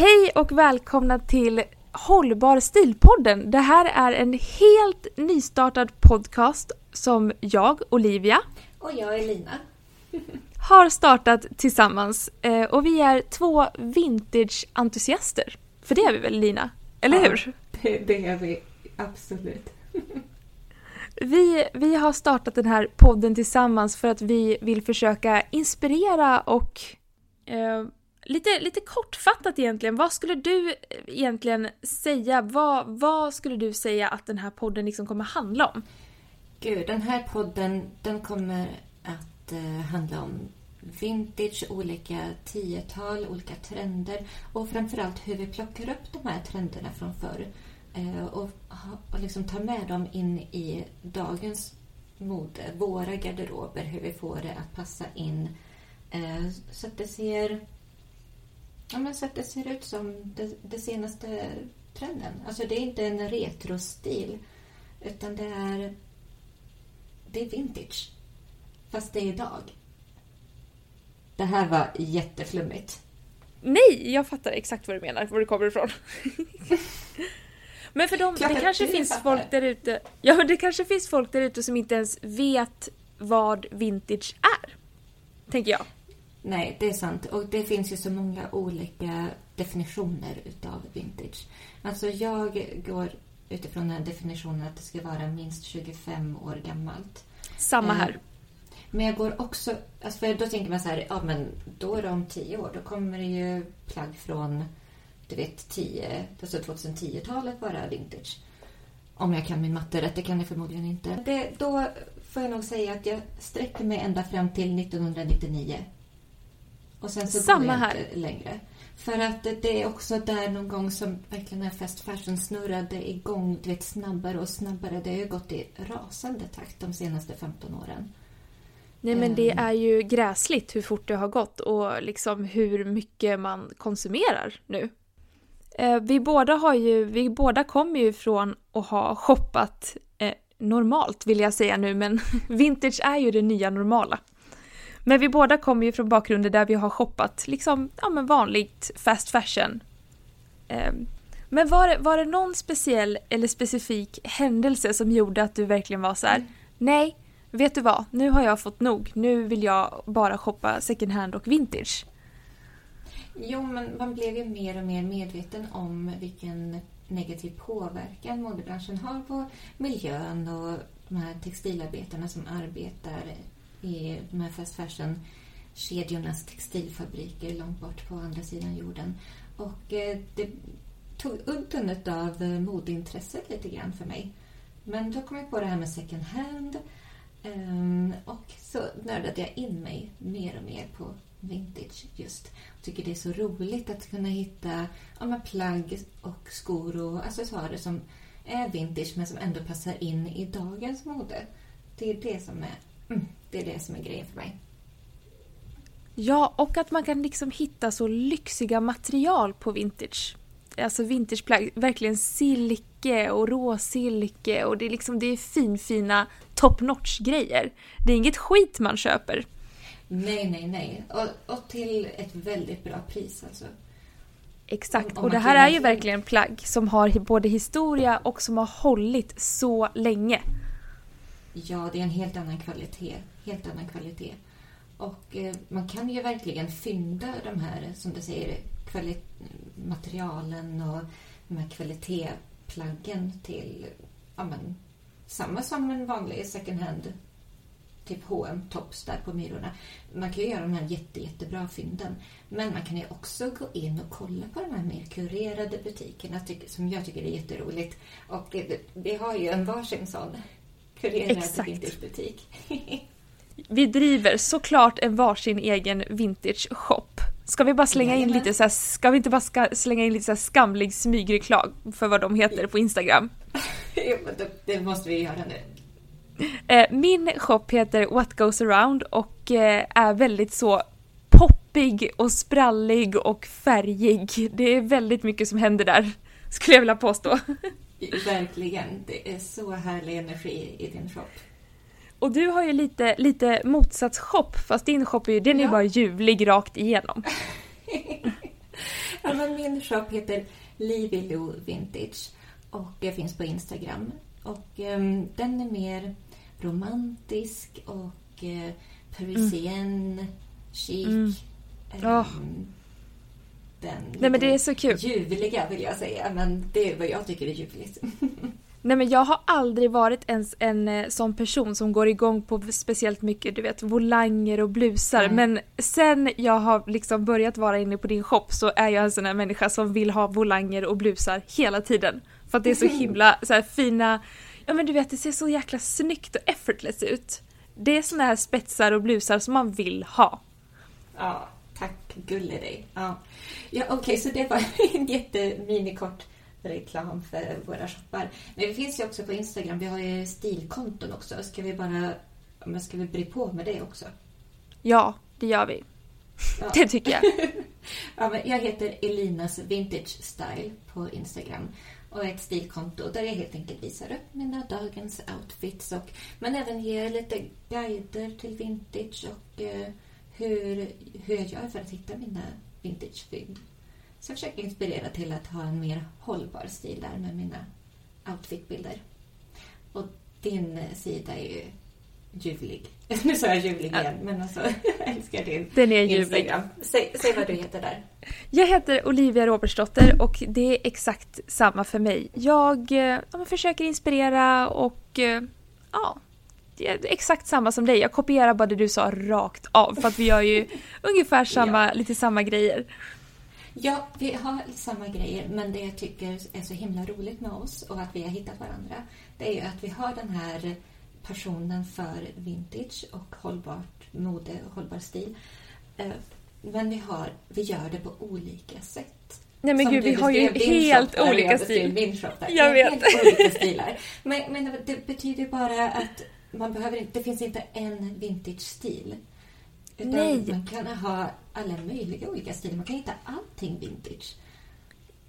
Hej och välkomna till Hållbar stilpodden. Det här är en helt nystartad podcast som jag, Olivia, Och jag är Lina. har startat tillsammans. Eh, Och vi är två vintage-entusiaster. För det är vi väl Lina? Eller Ja. hur? Det, det är vi absolut. Vi, vi har startat den här podden tillsammans för att vi vill försöka inspirera och eh, lite, lite kortfattat egentligen, vad skulle du eh, egentligen säga? Vad, vad skulle du säga att den här podden liksom kommer handla om? Gud, den här podden den kommer att eh, handla om vintage, olika tiotal, olika trender och framförallt hur vi plockar upp de här trenderna från förr eh, och, och liksom tar med dem in i dagens mode, våra garderober, hur vi får det att passa in eh, så att det ser Ja, men så att det ser ut som det, det senaste trenden. Alltså det är inte en retrostil utan det är det är vintage. Fast det är idag. Det här var jätteflummigt. Nej, jag fattar exakt vad du menar, var du kommer ifrån. Men för dem, Klart det kanske finns fattar. folk där ute Ja, men det kanske finns folk där ute som inte ens vet vad vintage är. Tänker jag. Nej, det är sant. Och det finns ju så många olika definitioner utav vintage. Alltså jag går utifrån den definitionen att det ska vara minst 25 år gammalt. Samma Eh, här. Men jag går också... Alltså för då tänker man så här, ja men då är det om 10 år. Då kommer det ju plagg från, du vet, 10, alltså 2010-talet vara vintage. Om jag kan min matte rätt, det kan jag förmodligen inte. Det, då får jag nog säga att jag sträcker mig ända fram till 1999. Och sen så Samma går jag här. inte längre. För att det- är också där någon gång som verkligen är fast fashion snurrade igång, du vet, snabbare och snabbare. Det har ju gått i rasande takt de senaste 15 åren. Nej men det Ehm. är ju gräsligt hur fort det har gått och liksom hur mycket man konsumerar nu. Eh, Vi båda, har ju, vi båda kommer ju från att ha shoppat eh, normalt vill jag säga nu men vintage är ju det nya normala. Men vi båda kommer ju från bakgrunder där vi har shoppat liksom ja, men vanligt fast fashion. Eh, Men var det, var det någon speciell eller specifik händelse som gjorde att du verkligen var så här: nej Vet du vad? Nu har jag fått nog. Nu vill jag bara shoppa second hand och vintage. Jo, men man blev ju mer och mer medveten om vilken negativ påverkan modebranschen har på miljön och de här textilarbetarna som arbetar i de här fast fashion-kedjornas textilfabriker långt bort på andra sidan jorden. Och eh, det tog udden av eh, modeintresset lite grann för mig. Men då kom jag på det här med second hand ehm, och så nördade jag in mig mer och mer på vintage just. Jag tycker det är så roligt att kunna hitta ja, plagg och skor och accessoarer som är vintage men som ändå passar in i dagens mode. Det är det som är mm, det är det som är grejen för mig. Ja, och att man kan liksom hitta så lyxiga material på vintage. Alltså vintageplagg, verkligen silke och råsilke och det är liksom det är finfina top notch grejer. Det är inget skit man köper. Nej, nej, nej. Och, och till ett väldigt bra pris alltså. Exakt, och det här är ju verkligen plagg som har både historia och som har hållit så länge. Ja, det är en helt annan kvalitet. Helt annan kvalitet. Och eh, man kan ju verkligen fynda de här, som du säger, materialen och de här kvalitetsplaggen till ja, men, samma som en vanlig second hand typ H&M tops där på Myrorna. Man kan ju göra de här jätte, jättebra fynden. Men man kan ju också gå in och kolla på de här mer kurerade butikerna som jag tycker är jätteroligt. Och eh, vi har ju en varsin sån vintagebutik. vi driver såklart en varsin egen vintage shop. Ska vi bara slänga in lite så här, ska vi inte bara ska, slänga in lite så skamlig smygreklam för vad de heter på Instagram? det måste vi göra nu. Eh, min shop heter What Goes Around och eh, är väldigt så poppig och sprallig och färgig. Det är väldigt mycket som händer där, skulle jag vilja påstå. Verkligen. Det är så härlig energi i din shop. Och du har ju lite, lite motsatt shop, fast din shop är ju, den är ja. bara ljuvlig rakt igenom. ja, men min shop heter Livy Lou Vintage och jag finns på Instagram. Och um, den är mer romantisk och eh, parisien, mm. chic. Mm. Oh. Den Nej men det är så kul. ljuvliga vill jag säga, men det är vad jag tycker är ljuvligt. Nej men jag har aldrig varit ens en eh, sån person som går igång på speciellt mycket du vet volanger och blusar mm. men sen jag har liksom börjat vara inne på din shop så är jag en sån här människa som vill ha volanger och blusar hela tiden. För att det är så himla så här, fina Ja men du vet det ser så jäkla snyggt och effortless ut. Det är såna här spetsar och blusar som man vill ha. Ja, tack gulle dig. Ja, ja okej okay, så det var en jätteminikort reklam för våra shoppar. Men vi finns ju också på Instagram. Vi har ju stilkonton också. Ska vi bara... Men ska vi bry på med det också? Ja, det gör vi. Ja. Det tycker jag. ja, men jag heter Elinas Vintage Style på Instagram och ett stilkonto där jag helt enkelt visar upp mina dagens outfits och, men även ger lite guider till vintage och eh, hur, hur jag gör för att hitta mina vintagefynd. Så jag försöker inspirera till att ha en mer hållbar stil där med mina outfitbilder. Och din sida är ju ljuvlig. Nu sa jag ljuvlig igen, men alltså jag älskar din Den är ljuvlig. Säg, säg vad du heter där. Jag heter Olivia Robertsdotter och det är exakt samma för mig. Jag eh, ja, försöker inspirera och eh, ja, exakt samma som dig. Jag kopierar bara det du sa rakt av för att vi gör ju ungefär samma, ja. lite samma grejer. Ja, vi har samma grejer, men det jag tycker är så himla roligt med oss och att vi har hittat varandra, det är ju att vi har den här passionen för vintage och hållbart mode och hållbar stil. Eh, men vi, har, vi gör det på olika sätt. Nej men Som gud, vi har ju helt olika stil. Jag vet. Helt olika stilar. Men, men det betyder bara att man behöver inte, det finns inte en vintage-stil. Nej. Man kan ha alla möjliga olika stilar. Man kan hitta allting vintage.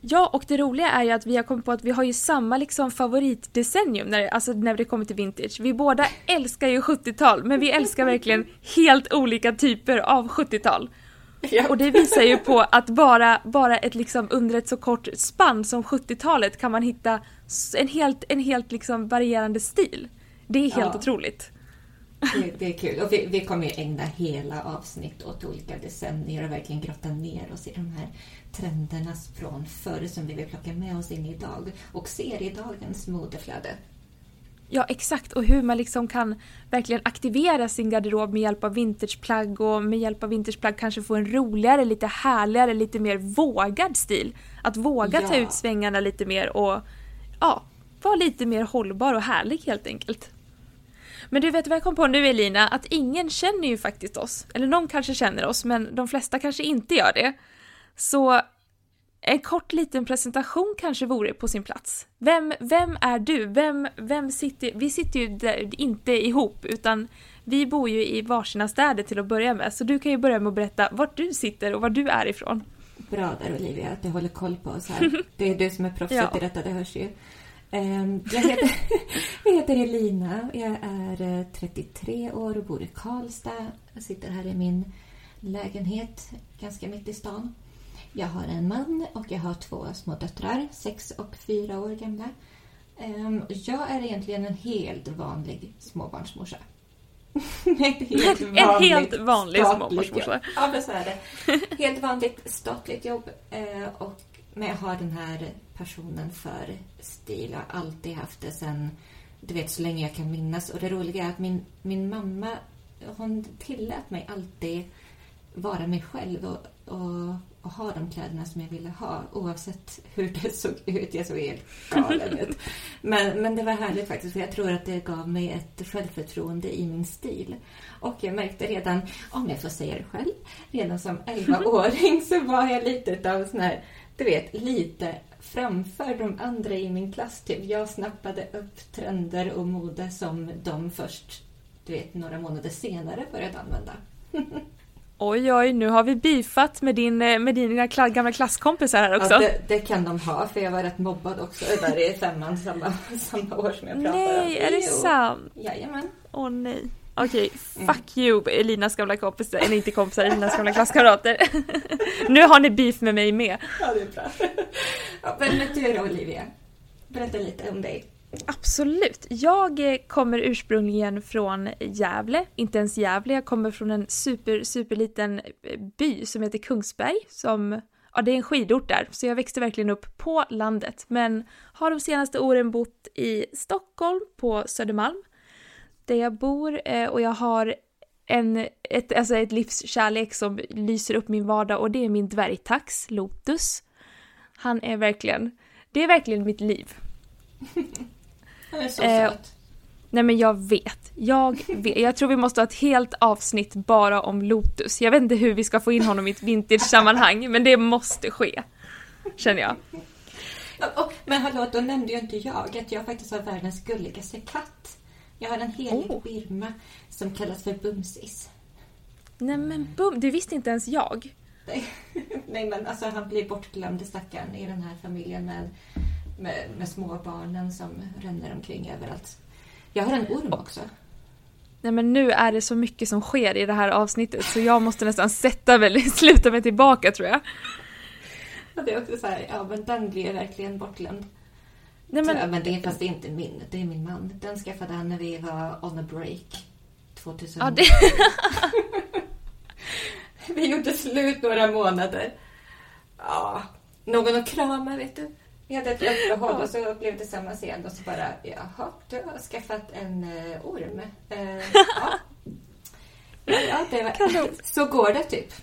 Ja, och det roliga är ju att vi har kommit på att vi har ju samma liksom favoritdecennium när, alltså när det kommer till vintage. Vi båda älskar ju 70-tal, men vi älskar verkligen helt olika typer av 70-tal. Ja. Och det visar ju på att bara, bara ett liksom under ett så kort spann som 70-talet kan man hitta en helt, en helt liksom varierande stil. Det är helt ja. otroligt. Det, det, är kul. Och vi, vi kommer ju ägna hela avsnitt åt olika decennier och verkligen grotta ner oss i de här trenderna från förr som vi vill plocka med oss in i idag och ser i dagens modeflöde. Ja, exakt. Och hur man liksom kan verkligen aktivera sin garderob med hjälp av vintageplagg och med hjälp av vintageplagg kanske få en roligare, lite härligare, lite mer vågad stil. Att våga ja. ta ut svängarna lite mer och ja, vara lite mer hållbar och härlig helt enkelt. Men du vet vad jag kom på nu Elina? Att ingen känner ju faktiskt oss. Eller någon kanske känner oss, men de flesta kanske inte gör det. Så en kort liten presentation kanske vore på sin plats. Vem, vem är du? Vem, vem sitter... Vi sitter ju där, inte ihop, utan vi bor ju i varsina städer till att börja med, så du kan ju börja med att berätta vart du sitter och var du är ifrån. Bra där Olivia, att du håller koll på oss här. Det är du som är proffset ja. i detta, det hörs ju. Ehm, jag heter, jag heter Elina, jag är 33 eh, år och bor i Karlstad. Jag sitter här i min lägenhet ganska mitt i stan. Jag har en man och jag har två små döttrar, sex och fyra år gamla. Ehm, jag är egentligen en helt vanlig småbarnsmorsa. helt en helt vanlig småbarnsmorsa. Ja, men så är det. Helt vanligt statligt jobb. Eh, och, men jag har den här passionen för stil. Jag har alltid haft det sen, du vet, så länge jag kan minnas. Och det roliga är att min, min mamma, hon tillät mig alltid vara mig själv och, och, och, ha de kläderna som jag ville ha oavsett hur det såg ut. Jag såg helt galen ut. Men, men det var härligt faktiskt för jag tror att det gav mig ett självförtroende i min stil. Och jag märkte redan, om jag får säga det själv, redan som 11-åring så var jag lite av sån här, du vet, lite framför de andra i min klass. Typ. Jag snappade upp trender och mode som de först, du vet, några månader senare började använda. Oj, oj, nu har vi beefat med, din, eh, med dina gamla klasskompisar här också. Ja, det, det, kan de ha, för jag var rätt mobbad också där i femman samma, samma år som jag pratade om. Nej, är det sant? Jajamän. Åh nej. Okej, okay, fuck mm. you Elinas gamla kompisar, eller inte kompisar, Elinas gamla klasskamrater. nu har ni beef med mig med. Ja, det är bra. Ja, men du då Olivia? Berätta lite om dig. Absolut. Jag eh, kommer ursprungligen från Gävle, inte ens Gävle, jag kommer från en super, super liten eh, by som heter Kungsberg som Ja, det är en skidort där, så jag växte verkligen upp på landet. Men har de senaste åren bott i Stockholm på Södermalm, där jag bor. Eh, och jag har en, ett, alltså ett livskärlek som lyser upp min vardag och det är min dvärgtax, Lotus. Han är verkligen, det är verkligen mitt liv. Han är så eh, söt. Nej men jag vet. Jag vet. Jag tror vi måste ha ett helt avsnitt bara om Lotus. Jag vet inte hur vi ska få in honom i ett vintage-sammanhang, men det måste ske. Känner jag. Men hallå, då nämnde ju inte jag att jag faktiskt har världens gulligaste katt. Jag har en helig oh. Birma som kallas för Bumsis. Nej men bum, det visste inte ens jag. Nej men alltså han blir bortglömd stackaren i den här familjen med med, med småbarnen som ränner omkring överallt. Jag har en orm också. Nej men nu är det så mycket som sker i det här avsnittet så jag måste nästan sätta mig, sluta mig tillbaka tror jag. Och det är också så här, ja men den blir verkligen bortglömd. Nej, men... men det är fast det är inte min, det är min man. Den skaffade han när vi var on a break. 2000. Ja, det... vi gjorde slut några månader. Ja, någon att krama vet du. Vi hade ett uppehåll och så blev det samma igen och så bara, jaha, du har skaffat en uh, orm. Uh, ja. ja, det var, så går det typ.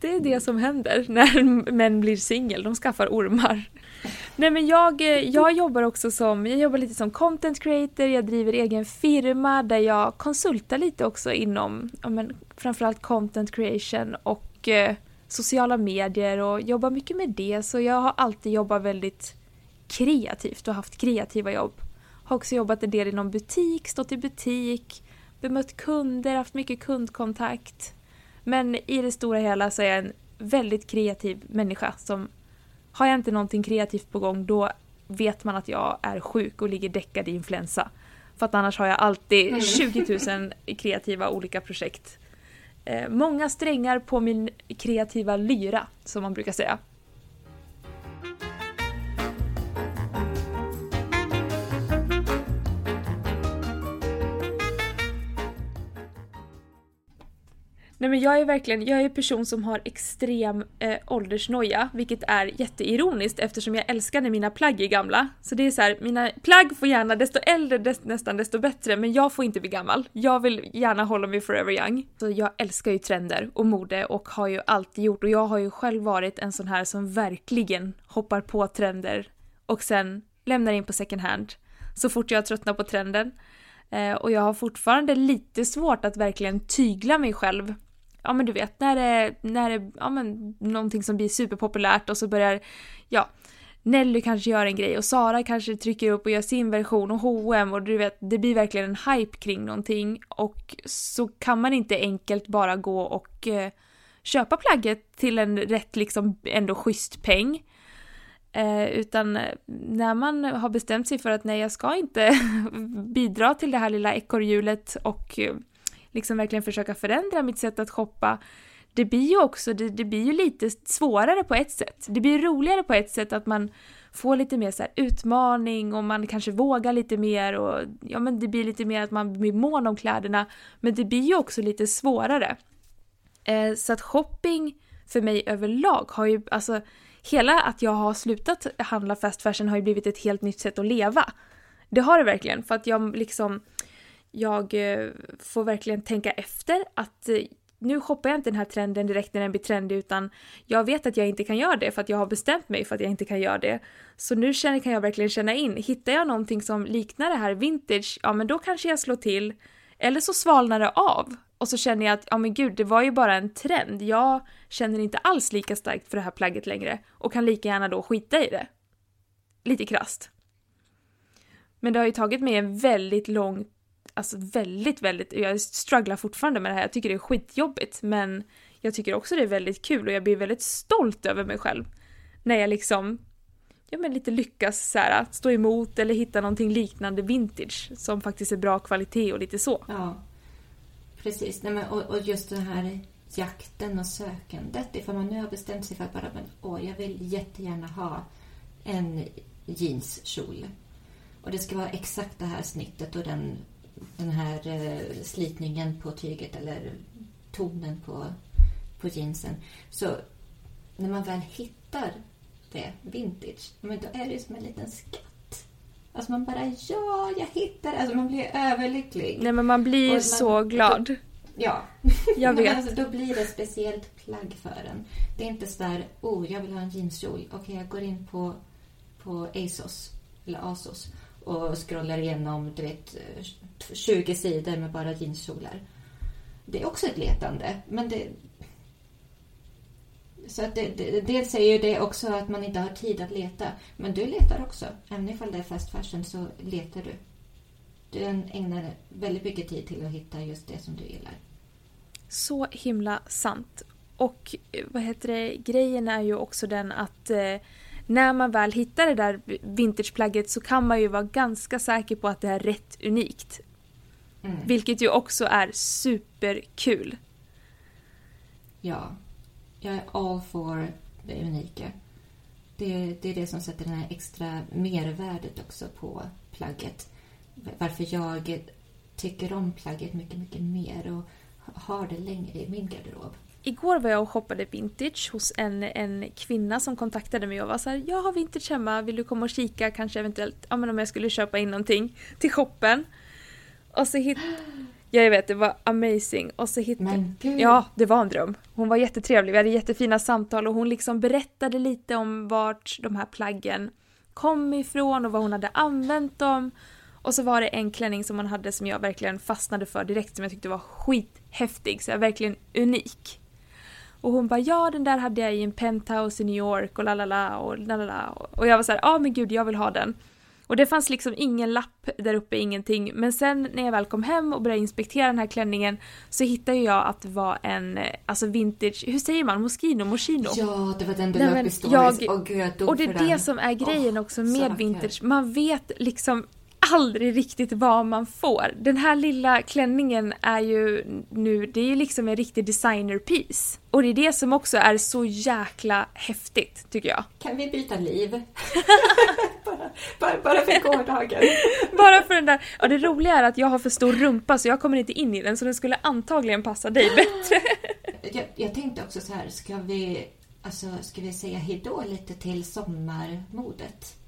Det är det som händer när män blir singel, de skaffar ormar. Nej men jag, eh, jag jobbar också som, jag jobbar lite som content creator, jag driver egen firma där jag konsultar lite också inom, ja men framförallt content creation och eh, sociala medier och jobbar mycket med det så jag har alltid jobbat väldigt kreativt och haft kreativa jobb. Har också jobbat en del inom butik, stått i butik, bemött kunder, haft mycket kundkontakt. Men i det stora hela så är jag en väldigt kreativ människa som har jag inte någonting kreativt på gång då vet man att jag är sjuk och ligger däckad i influensa. För att annars har jag alltid 20 000 kreativa olika projekt eh, många strängar på min kreativa lyra, som man brukar säga. Nej men jag är verkligen, jag är en person som har extrem eh, åldersnoja, vilket är jätteironiskt eftersom jag älskar när mina plagg är gamla. Så det är så här, mina plagg får gärna, desto äldre desto, nästan desto bättre, men jag får inte bli gammal. Jag vill gärna hålla mig forever young. Så jag älskar ju trender och mode och har ju alltid gjort och jag har ju själv varit en sån här som verkligen hoppar på trender och sen lämnar in på second hand så fort jag tröttnar på trenden. Eh, och jag har fortfarande lite svårt att verkligen tygla mig själv ja men du vet, när det, när det, ja men någonting som blir superpopulärt och så börjar, ja, Nelly kanske gör en grej och Sara kanske trycker upp och gör sin version och H&M och du vet, det blir verkligen en hype kring någonting och så kan man inte enkelt bara gå och eh, köpa plagget till en rätt liksom ändå schysst peng. Eh, utan när man har bestämt sig för att nej, jag ska inte bidra till det här lilla ekorrhjulet och eh, liksom verkligen försöka förändra mitt sätt att shoppa. Det blir ju också, det, det blir ju lite svårare på ett sätt. Det blir roligare på ett sätt att man får lite mer så utmaning och man kanske vågar lite mer och ja men det blir lite mer att man blir mån om kläderna. Men det blir ju också lite svårare. Eh, så att shopping för mig överlag har ju, alltså hela att jag har slutat handla fast fashion har ju blivit ett helt nytt sätt att leva. Det har det verkligen, för att jag liksom jag eh, får verkligen tänka efter att eh, nu shoppar jag inte den här trenden direkt när den blir trendig utan jag vet att jag inte kan göra det för att jag har bestämt mig för att jag inte kan göra det. Så nu känner, kan jag verkligen känna in, hittar jag någonting som liknar det här vintage, ja men då kanske jag slår till. Eller så svalnar det av. Och så känner jag att, ja men gud, det var ju bara en trend. Jag känner inte alls lika starkt för det här plagget längre och kan lika gärna då skita i det. Lite krast. Men det har ju tagit mig en väldigt lång, alltså väldigt, väldigt, jag strugglar fortfarande med det här, jag tycker det är skitjobbigt men jag tycker också det är väldigt kul och jag blir väldigt stolt över mig själv. När jag liksom, ja men lite lyckas så här, stå emot eller hitta någonting liknande vintage som faktiskt är bra kvalitet och lite så. Ja. Precis. Nej, men, och, och, just den här jakten och sökandet. Ifall man nu har bestämt sig för att bara, men, åh, jag vill jättegärna ha en jeanskjol. Och det ska vara exakt det här snittet och den, den här eh, slitningen på tyget eller tonen på, på jeansen. Så när man väl hittar det, vintage, men då är det som en liten skatt. Alltså man bara, ja, jag hittar Alltså man blir överlycklig. Nej men man blir man, så glad. Ja. Jag vet. alltså, då blir det speciellt plagg för en. Det är inte så där, oh, jag vill ha en jeanskjol. Okej, okay, jag går in på, på ASOS, eller ASOS och scrollar igenom, du vet, 20 sidor med bara jeanskjolar. Det är också ett letande, men det... Så att det, det, dels säger ju det också att man inte har tid att leta. Men du letar också. Även ifall det är fast fashion så letar du. Du ägnar väldigt mycket tid till att hitta just det som du gillar. Så himla sant. Och eh, vad heter det, grejen är ju också den att eh, när man väl hittar det där vintageplagget så kan man ju vara ganska säker på att det är rätt unikt. Mm. Vilket ju också är superkul. Ja. Jag är all for det unika. Det, det är det som sätter det här extra mervärdet också på plagget. Varför jag tycker om plagget mycket, mycket mer och har det längre i min garderob. Igår var jag och shoppade vintage hos en, en kvinna som kontaktade mig och var så här, jag har vintage hemma, vill du komma och kika kanske eventuellt, ja men om jag skulle köpa in någonting till shoppen. Och så hit... Ja, jag vet, det var amazing. Och så hittade... Ja, det var en dröm. Hon var jättetrevlig, vi hade jättefina samtal och hon liksom berättade lite om vart de här plaggen kom ifrån och vad hon hade använt dem. Och så var det en klänning som hon hade som jag verkligen fastnade för direkt som jag tyckte var skithäftig, så verkligen unik. Och hon bara ja den där hade jag i en penthouse i New York och lalala och lalala. Och jag var så här, ja ah, men gud jag vill ha den. Och det fanns liksom ingen lapp där uppe, ingenting. Men sen när jag väl kom hem och började inspektera den här klänningen så hittade jag att det var en, alltså vintage, hur säger man, Moschino, Moschino? Ja, det var den du la upp i stories. Jag, oh, gud, jag och det är det den. som är grejen oh, också med vintage. Man vet liksom aldrig riktigt vad man får. Den här lilla klänningen är ju nu, det är ju liksom en riktig designer piece. Och det är det som också är så jäkla häftigt, tycker jag. Kan vi byta liv? bara, bara, bara för gårdagen. bara för den där. Ja, det roliga är att jag har för stor rumpa så jag kommer inte in i den så den skulle antagligen passa dig bättre. jag, jag tänkte också så här, ska vi, alltså, ska vi säga hejdå lite till sommarmodet?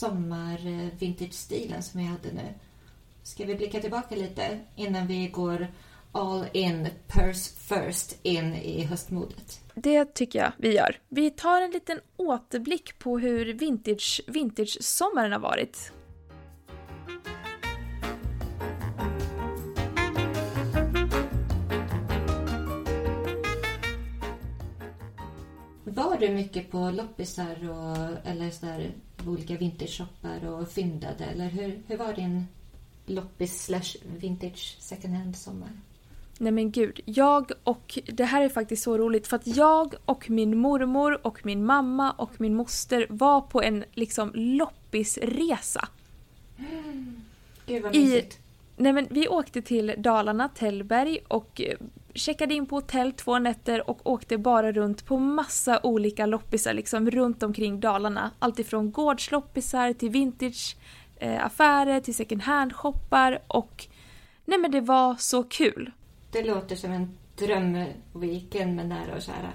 Sommar-vintage-stilen som vi hade nu. Ska vi blicka tillbaka lite innan vi går all in, purse first, in i höstmodet? Det tycker jag vi gör. Vi tar en liten återblick på hur vintage, vintage-sommaren har varit. Var du mycket på loppisar och, eller så där, olika vintage-shoppar och fyndade? Eller hur, hur var din loppis slash vintage second hand-sommar? Nej men gud, jag och... Det här är faktiskt så roligt för att jag och min mormor och min mamma och min moster var på en liksom loppisresa. Gud vad I- mysigt. Nej men vi åkte till Dalarna, Tällberg och eh, checkade in på hotell två nätter och åkte bara runt på massa olika loppisar liksom runt omkring Dalarna. Alltifrån gårdsloppisar till vintage eh, affärer till second hand-shoppar och nej men det var så kul. Det låter som en drömweekend med nära och kära.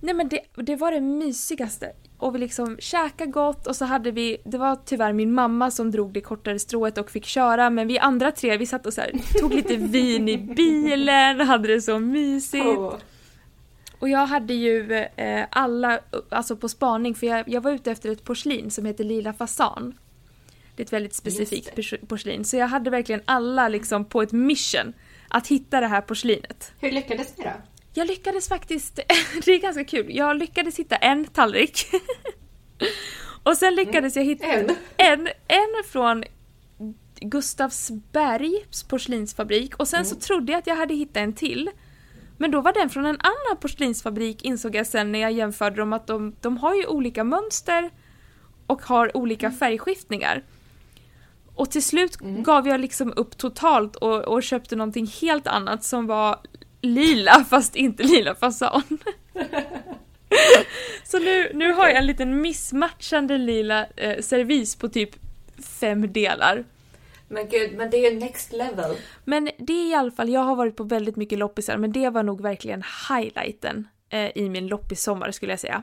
Nej men det, det var det mysigaste. Och vi liksom käkade gott och så hade vi, det var tyvärr min mamma som drog det kortare strået och fick köra men vi andra tre vi satt och så här, tog lite vin i bilen, hade det så mysigt. Åh. Och jag hade ju eh, alla alltså på spaning för jag, jag var ute efter ett porslin som heter Lila Fasan. Det är ett väldigt specifikt porslin så jag hade verkligen alla liksom på ett mission att hitta det här porslinet. Hur lyckades ni då? Jag lyckades faktiskt, det är ganska kul, jag lyckades hitta en tallrik. och sen lyckades jag hitta En? en, en från Gustavsbergs porslinsfabrik och sen så trodde jag att jag hade hittat en till. Men då var den från en annan porslinsfabrik insåg jag sen när jag jämförde dem att de, de har ju olika mönster och har olika färgskiftningar. Och till slut gav jag liksom upp totalt och, och köpte någonting helt annat som var lila fast inte lila fasan. Så nu, nu har jag en liten missmatchande lila eh, servis på typ fem delar. Men gud, men det är ju next level. Men det är i alla fall, jag har varit på väldigt mycket loppisar men det var nog verkligen highlighten eh, i min loppissommar skulle jag säga.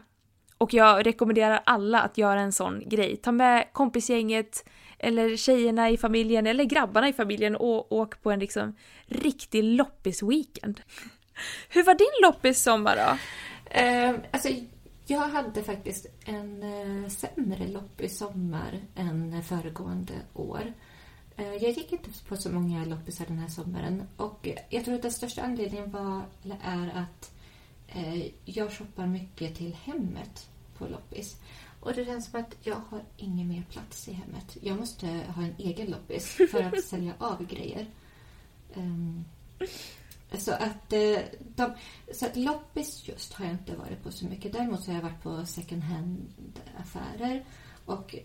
Och jag rekommenderar alla att göra en sån grej. Ta med kompisgänget eller tjejerna i familjen eller grabbarna i familjen och åk på en liksom riktig loppisweekend. Hur var din loppissommar då? Eh, alltså, jag hade faktiskt en eh, sämre loppis-sommar än föregående år. Eh, jag gick inte på så många loppisar den här sommaren och jag tror att den största anledningen var, eller är att jag shoppar mycket till hemmet på loppis. Och det känns som att jag har ingen mer plats i hemmet. Jag måste ha en egen loppis för att sälja av grejer. Ehm, så att, eh, de, så att loppis just har jag inte varit på så mycket. Däremot så har jag varit på second hand-affärer. Och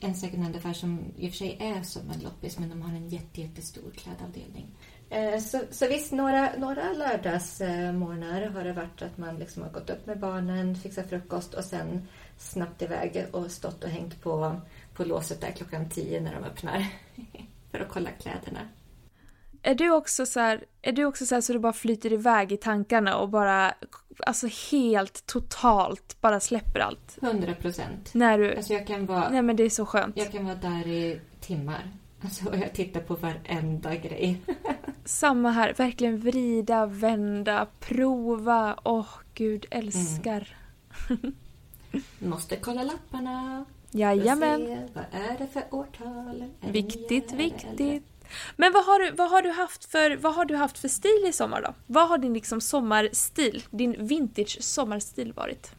en second hand-affär som i och för sig är som en loppis men de har en jätte, jättestor klädavdelning. Eh, Så, så visst, några, några lördagsmorgnar har det varit att man liksom har gått upp med barnen, fixat frukost och sen snabbt iväg och stått och hängt på, på låset där klockan tio när de öppnar. För att kolla kläderna. Är du också så här, är du också så här så du bara flyter iväg i tankarna och bara alltså helt totalt bara släpper allt? 100 procent. När du... Alltså jag kan vara... Nej men det är så skönt. Jag kan vara där i timmar. Alltså, jag tittar på varenda grej. Samma här, verkligen vrida, vända, prova. Åh gud, älskar. Måste kolla lapparna. Jajamän. Se, vad är det för årtal? Är Viktigt, viktigt. Men vad har, du, vad, har du haft för, vad har du haft för stil i sommar då? Vad har din liksom sommarstil, din vintage sommarstil varit?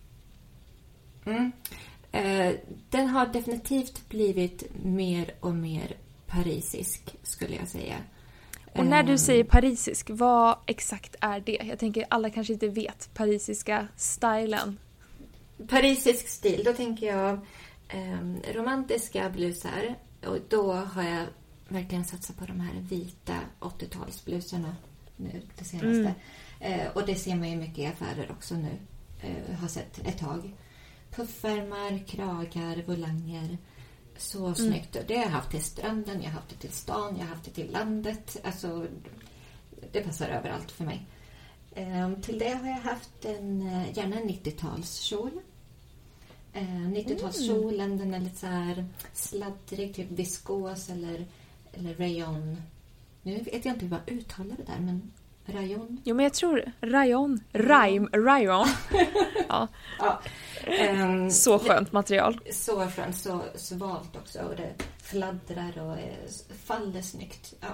Mm. Eh, den har definitivt blivit mer och mer parisisk, skulle jag säga. Och när du Ehm, säger parisisk, vad exakt är det? Jag tänker alla kanske inte vet parisiska stilen. Parisisk stil, då tänker jag ehm, romantiska blusar. Och då har jag verkligen satsat på de här vita 80-talsblusarna nu, det senaste. Eh, och det ser man ju mycket i affärer också nu. Eh, har sett ett tag. Puffärmar, kragar, volanger. Så snyggt. Det har jag haft till stranden, jag har haft det till stan, jag har haft det till landet. Alltså, det passar överallt för mig. Ehm, till det har jag haft en, eh, gärna en 90-talskjol. Eh, 90-talskjolen, den är lite så här sladdrig, typ viskos eller, eller rayon. Nu vet jag inte hur man uttalar det där, men rayon. Jo men jag tror rayon, rime, rayon. ja, Ja. ehm, så skönt material. Så skönt, så svalt också och det fladdrar och faller snyggt. Ja.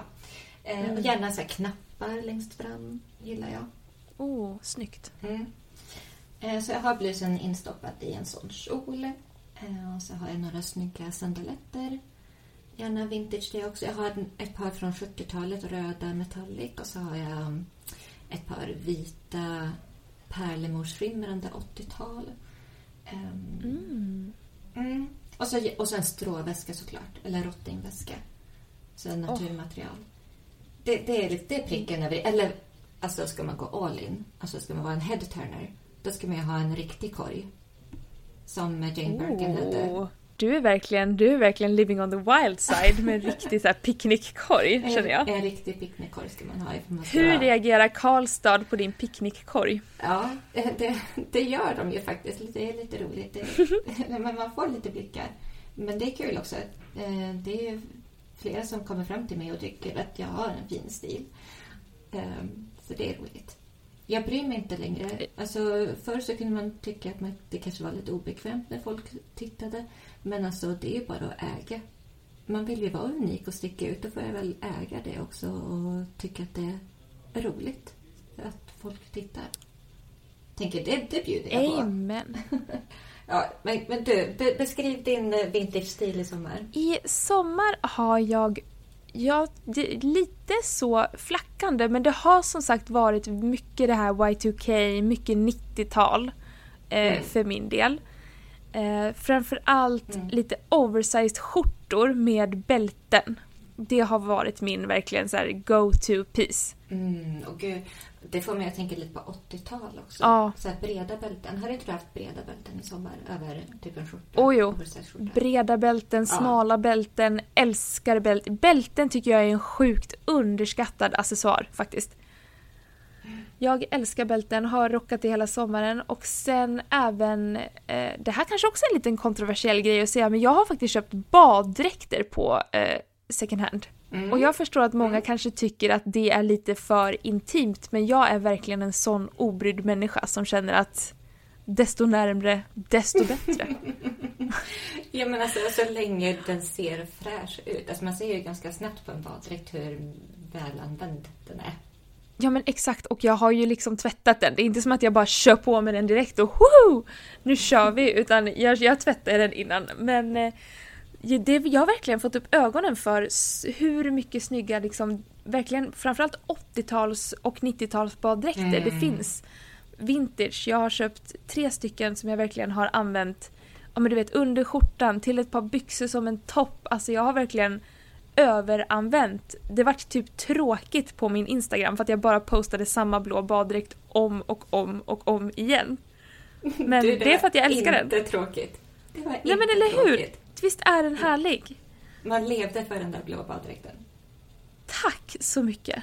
Eh, och gärna så knappar längst fram, gillar jag. Oh, snyggt. Mm. Eh, Så jag har blusen instoppad i en sån kjol. Och så har jag några snygga sandaletter. Gärna vintage det också. Jag har ett par från 70-talet, röda metallic. Och så har jag um, ett par vita pärlemorsskimrande 80-tal. Ehm, Mm. Mm. Och, så, och så en stråväska såklart, eller rottingväska. Så en naturmaterial. Det, det, är, det är pricken över Eller alltså ska man gå all in, alltså ska man vara en headturner, då ska man ju ha en riktig korg. Som Jane Birkin hade. Du är verkligen, du är verkligen living on the wild side med en riktig så här picknickkorg känner jag. En, en riktig picknickkorg ska man ha. man ska Hur reagerar Karlstad på din picknickkorg? Ja, det, det gör de ju faktiskt. Det är lite roligt. Det, men man får lite blickar. Men det är kul också. Eh, Det är flera som kommer fram till mig och tycker att jag har en fin stil. Eh, Så det är roligt. Jag bryr mig inte längre. Alltså, förr så kunde man tycka att man, det kanske var lite obekvämt när folk tittade. Men alltså, det är ju bara att äga. Man vill ju vara unik och sticka ut. Då får jag väl äga det också och tycka att det är roligt. Att folk tittar. Tänker, det, det bjuder jag på. Amen. Ja, men, men du, be, beskriv din eh, vintage-stil i sommar. I sommar har jag, ja, det, är lite så flackande men det har som sagt varit mycket det här Y2K, mycket 90-tal eh, Mm. för min del. Eh, framförallt Mm. lite oversized skjortor med bälten. Det har varit min verkligen så go-to piece. Mm, och gud, det får mig att tänka lite på 80-tal också. Ja. Så breda bälten. Har inte du haft breda bälten i sommar över typ en skjorta? Oh, jo. Breda bälten, smala bälten, älskar bälten. Bälten tycker jag är en sjukt underskattad accessoar faktiskt. Jag älskar bälten, har rockat det hela sommaren och sen även, eh, det här kanske också är en liten kontroversiell grej att säga, men jag har faktiskt köpt baddräkter på eh, second hand. Mm. Och jag förstår att många kanske tycker att det är lite för intimt, men jag är verkligen en sån obrydd människa som känner att desto närmre, desto bättre. Ja, men alltså så länge den ser fräsch ut. Alltså man ser ju ganska snabbt på en baddräkt hur välanvänd den är. Ja men exakt och jag har ju liksom tvättat den. Det är inte som att jag bara kör på med den direkt och woho! Nu kör vi! Utan jag, jag tvättade den innan. Men eh, det, jag har verkligen fått upp ögonen för hur mycket snygga liksom, verkligen framförallt 80-tals och 90-tals baddräkter det Mm. finns. Vintage. Jag har köpt tre stycken som jag verkligen har använt ja men du vet under skjortan till ett par byxor som en topp. Alltså jag har verkligen överanvänt. Det vart typ tråkigt på min Instagram för att jag bara postade samma blå baddräkt om och om och om igen. Men Du, det är för att jag var älskar den. inte tråkigt. Det var Nej inte men eller hur? tråkigt. Visst är den härlig? Man levde för den där blå baddräkten. Tack så mycket!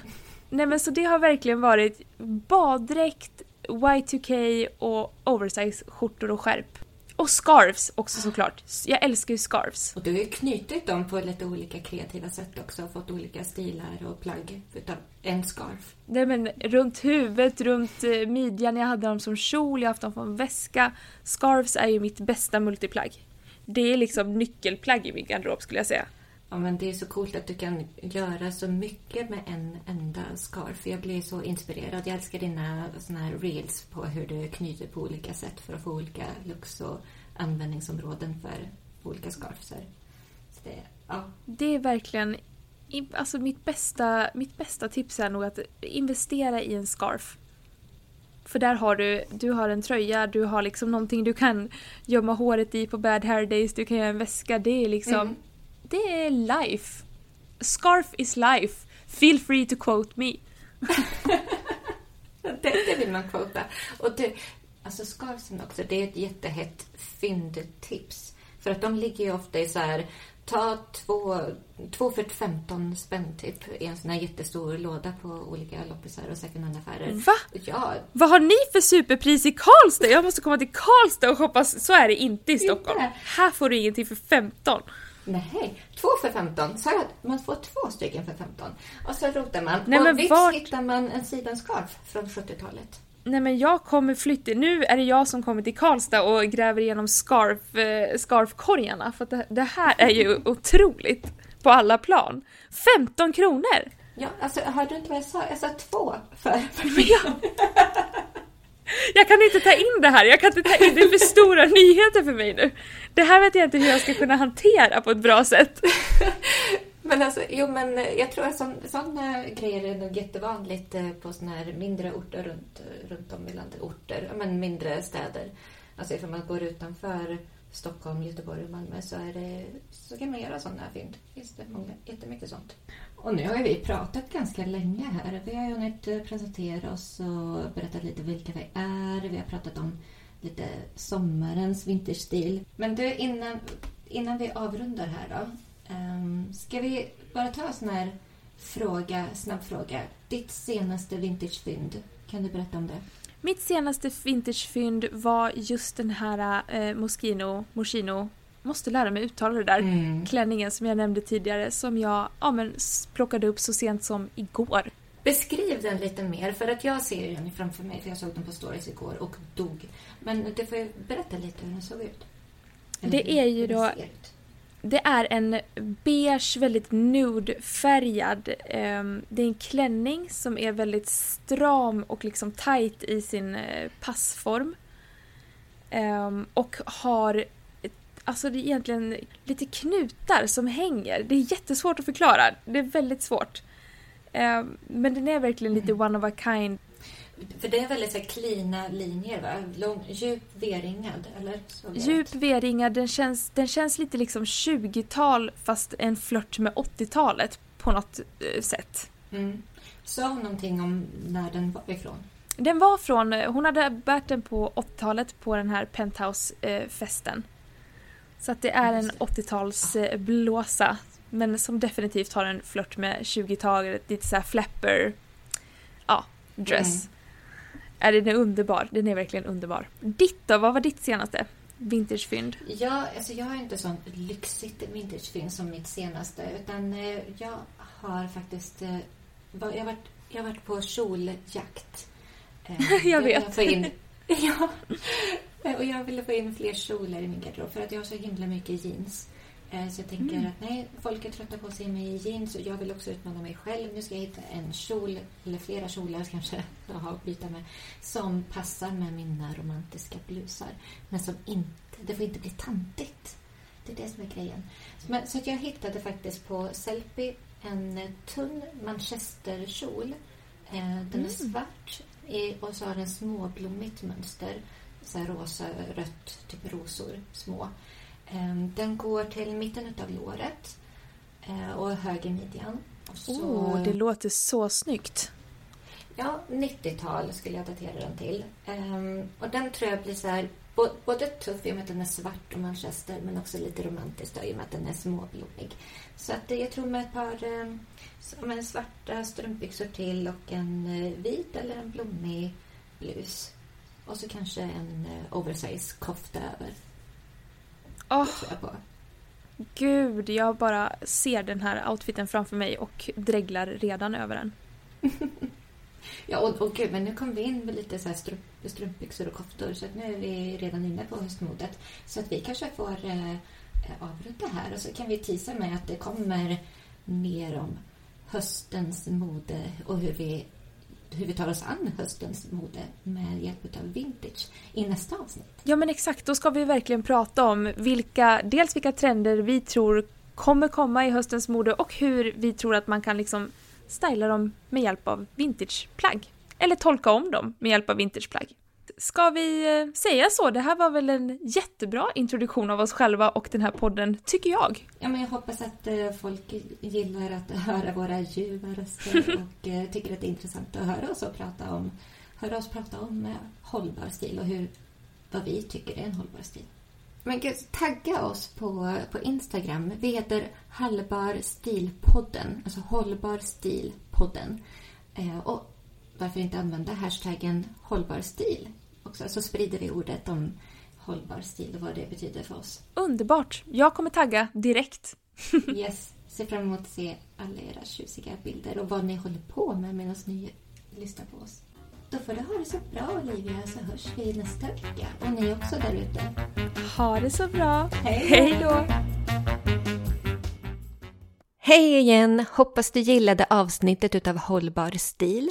Nej men så det har verkligen varit baddräkt, Y2K och oversize skjortor och skärp. Och scarves också såklart. Jag älskar ju scarves. Och du har ju knutit dem på lite olika kreativa sätt också och fått olika stilar och plagg utav en scarf. Nej men runt huvudet, runt eh, midjan, jag hade dem som kjol, jag har haft dem som väska. Scarves är ju mitt bästa multiplagg. Det är liksom nyckelplagg i min garderob skulle jag säga. Ja, men det är så coolt att du kan göra så mycket med en enda scarf. Jag blir så inspirerad. Jag älskar dina såna här reels på hur du knyter på olika sätt för att få olika looks och användningsområden för olika scarfsar. Så det, ja. Det är verkligen, alltså mitt bästa, mitt bästa tips är nog att investera i en scarf. För där har du, du har en tröja, du har liksom någonting du kan gömma håret i på bad hair days, du kan göra en väska, det är liksom, Mm. Det är life. Scarf is life. Feel free to quote me. Det, det vill man quota. Och det, alltså scarfsen också, det är ett jättehett fyndtips. För att de ligger ju ofta i så här, ta två, två för 15 spänn typ i en sån här jättestor låda på olika loppisar och second hand-affärer. Va? Ja, Vad har ni för superpris i Karlstad? Jag måste komma till Karlstad och hoppas, så är det inte i Stockholm. Inte? Här får du ingenting för 15. Nej. Två för 15. Sa jag att man får två stycken för 15? Och så rotar man. Nej, och vips vart- hittar man en sidenscarf från 70-talet. Nej men jag kommer flytta, nu är det jag som kommer till Karlstad och gräver igenom scarf, eh, scarfkorgarna för det, det här är ju otroligt på alla plan. 15 kronor! Ja, alltså hörde du inte vad jag sa? Jag sa två för... Men jag, jag kan inte ta in det här, jag kan inte ta in det, är för stora nyheter för mig nu. Det här vet jag inte hur jag ska kunna hantera på ett bra sätt. Men alltså, jo men jag tror att sådana grejer är nog jättevanligt eh, på sådana här mindre orter runt, runt om i landet. Orter, men mindre städer. Alltså ifall man går utanför Stockholm, Göteborg och Malmö så, är det, så kan man göra sådana fynd. Finns det många, jättemycket sånt. Och nu har vi pratat ganska länge här. Vi har hunnit eh, presentera oss och berättat lite vilka vi är. Vi har pratat om lite sommarens vinterstil. Men du, innan, innan vi avrundar här då. Um, ska vi bara ta en sån här fråga, snabb fråga. Ditt senaste vintagefynd, kan du berätta om det? Mitt senaste vintagefynd var just den här eh, Moschino, Moschino, måste lära mig uttala det där, mm. klänningen som jag nämnde tidigare som jag ja, men, plockade upp så sent som igår. Beskriv den lite mer, för att jag ser den framför mig, för jag såg den på stories igår och dog. Men du får berätta lite hur den såg ut. Eller det är ju då... Det är en beige, väldigt nude-färgad. Um, det är en klänning som är väldigt stram och liksom tight i sin uh, passform. Um, och har Alltså det är egentligen lite knutar som hänger. Det är jättesvårt att förklara. Det är väldigt svårt. Um, men den är verkligen lite mm. one of a kind. För det är väldigt så klina linjer, va? Lång, djup V-ringad, eller? Djup V-ringad. Den känns, den känns lite liksom 20-tal fast en flört med 80-talet på något uh, sätt. Mm. Sa hon någonting om när den var ifrån? Den var från, hon hade bärt den på 80-talet på den här Penthouse-festen. Så att det är en 80-talsblåsa men som definitivt har en flört med 20-talet, lite såhär flapper, ja, dress. Mm. Är den är underbar, den är verkligen underbar. Ditt då, vad var ditt senaste vintagefynd? Ja, alltså jag har inte sånt lyxigt vintagefynd som mitt senaste utan eh, jag har faktiskt eh, jag har varit, jag har varit på kjoljakt. Eh, jag vet. Jag in, ja, och jag ville få in fler kjolar i min garderob för att jag har så himla mycket jeans. Eh, så jag tänker mm. att nej, folk är trötta på att se mig i jeans och jag vill också utmana mig själv. Nu ska jag hitta en kjol, eller flera kjolar kanske, att byta med, som passar med mina romantiska blusar. Men som inte, det får inte bli tantigt. Det är det som är grejen. Men, så att jag hittade faktiskt på Sellpy en tunn manchesterkjol. Eh, den är mm. svart och så har den småblommigt mönster. Så här rosa, rött, typ rosor, små. Ehm, den går till mitten av låret eh, och höger midjan. Så... Oh, det låter så snyggt. Ja, 90-tal skulle jag datera den till. Ehm, och den tror jag blir så här, både tuff i och med att den är svart och manchester men också lite romantisk i och med att den är småblommig. Så att jag tror med ett par med svarta strumpbyxor till och en eh, vit eller en blommig blus. Och så kanske en eh, oversize kofta över. Oh. Jag Gud, jag bara ser den här outfiten framför mig och dreglar redan över den. ja, och, och gud, men nu kom vi in med lite så här strump, strumpbyxor och koftor så att nu är vi redan inne på höstmodet. Så att vi kanske får eh, avrunda här och så kan vi tisa med att det kommer mer om höstens mode och hur vi hur vi tar oss an höstens mode med hjälp av vintage i nästa avsnitt. Ja men exakt, då ska vi verkligen prata om vilka, dels vilka trender vi tror kommer komma i höstens mode och hur vi tror att man kan liksom styla dem med hjälp av vintageplagg. Eller tolka om dem med hjälp av vintageplagg. Ska vi eh, säga så? Det här var väl en jättebra introduktion av oss själva och den här podden, tycker jag. Ja, men jag hoppas att eh, folk gillar att höra våra ljuva röster och eh, tycker att det är intressant att höra oss och prata om, höra oss prata om hållbar stil och hur, vad vi tycker är en hållbar stil. Men gud, tagga oss på, på Instagram. Vi heter Hållbar stilpodden, alltså Hållbar stilpodden. Eh, och varför inte använda hashtaggen hållbar stil? Också. Så sprider vi ordet om hållbar stil och vad det betyder för oss. Underbart! Jag kommer tagga direkt. yes. Ser fram emot att se alla era tjusiga bilder och vad ni håller på med medan ni lyssnar på oss. Då får du ha det så bra Olivia så hörs vi nästa vecka. Och ni också där ute. Ha det så bra. Hej då! Hej igen! Hoppas du gillade avsnittet utav Hållbar stil.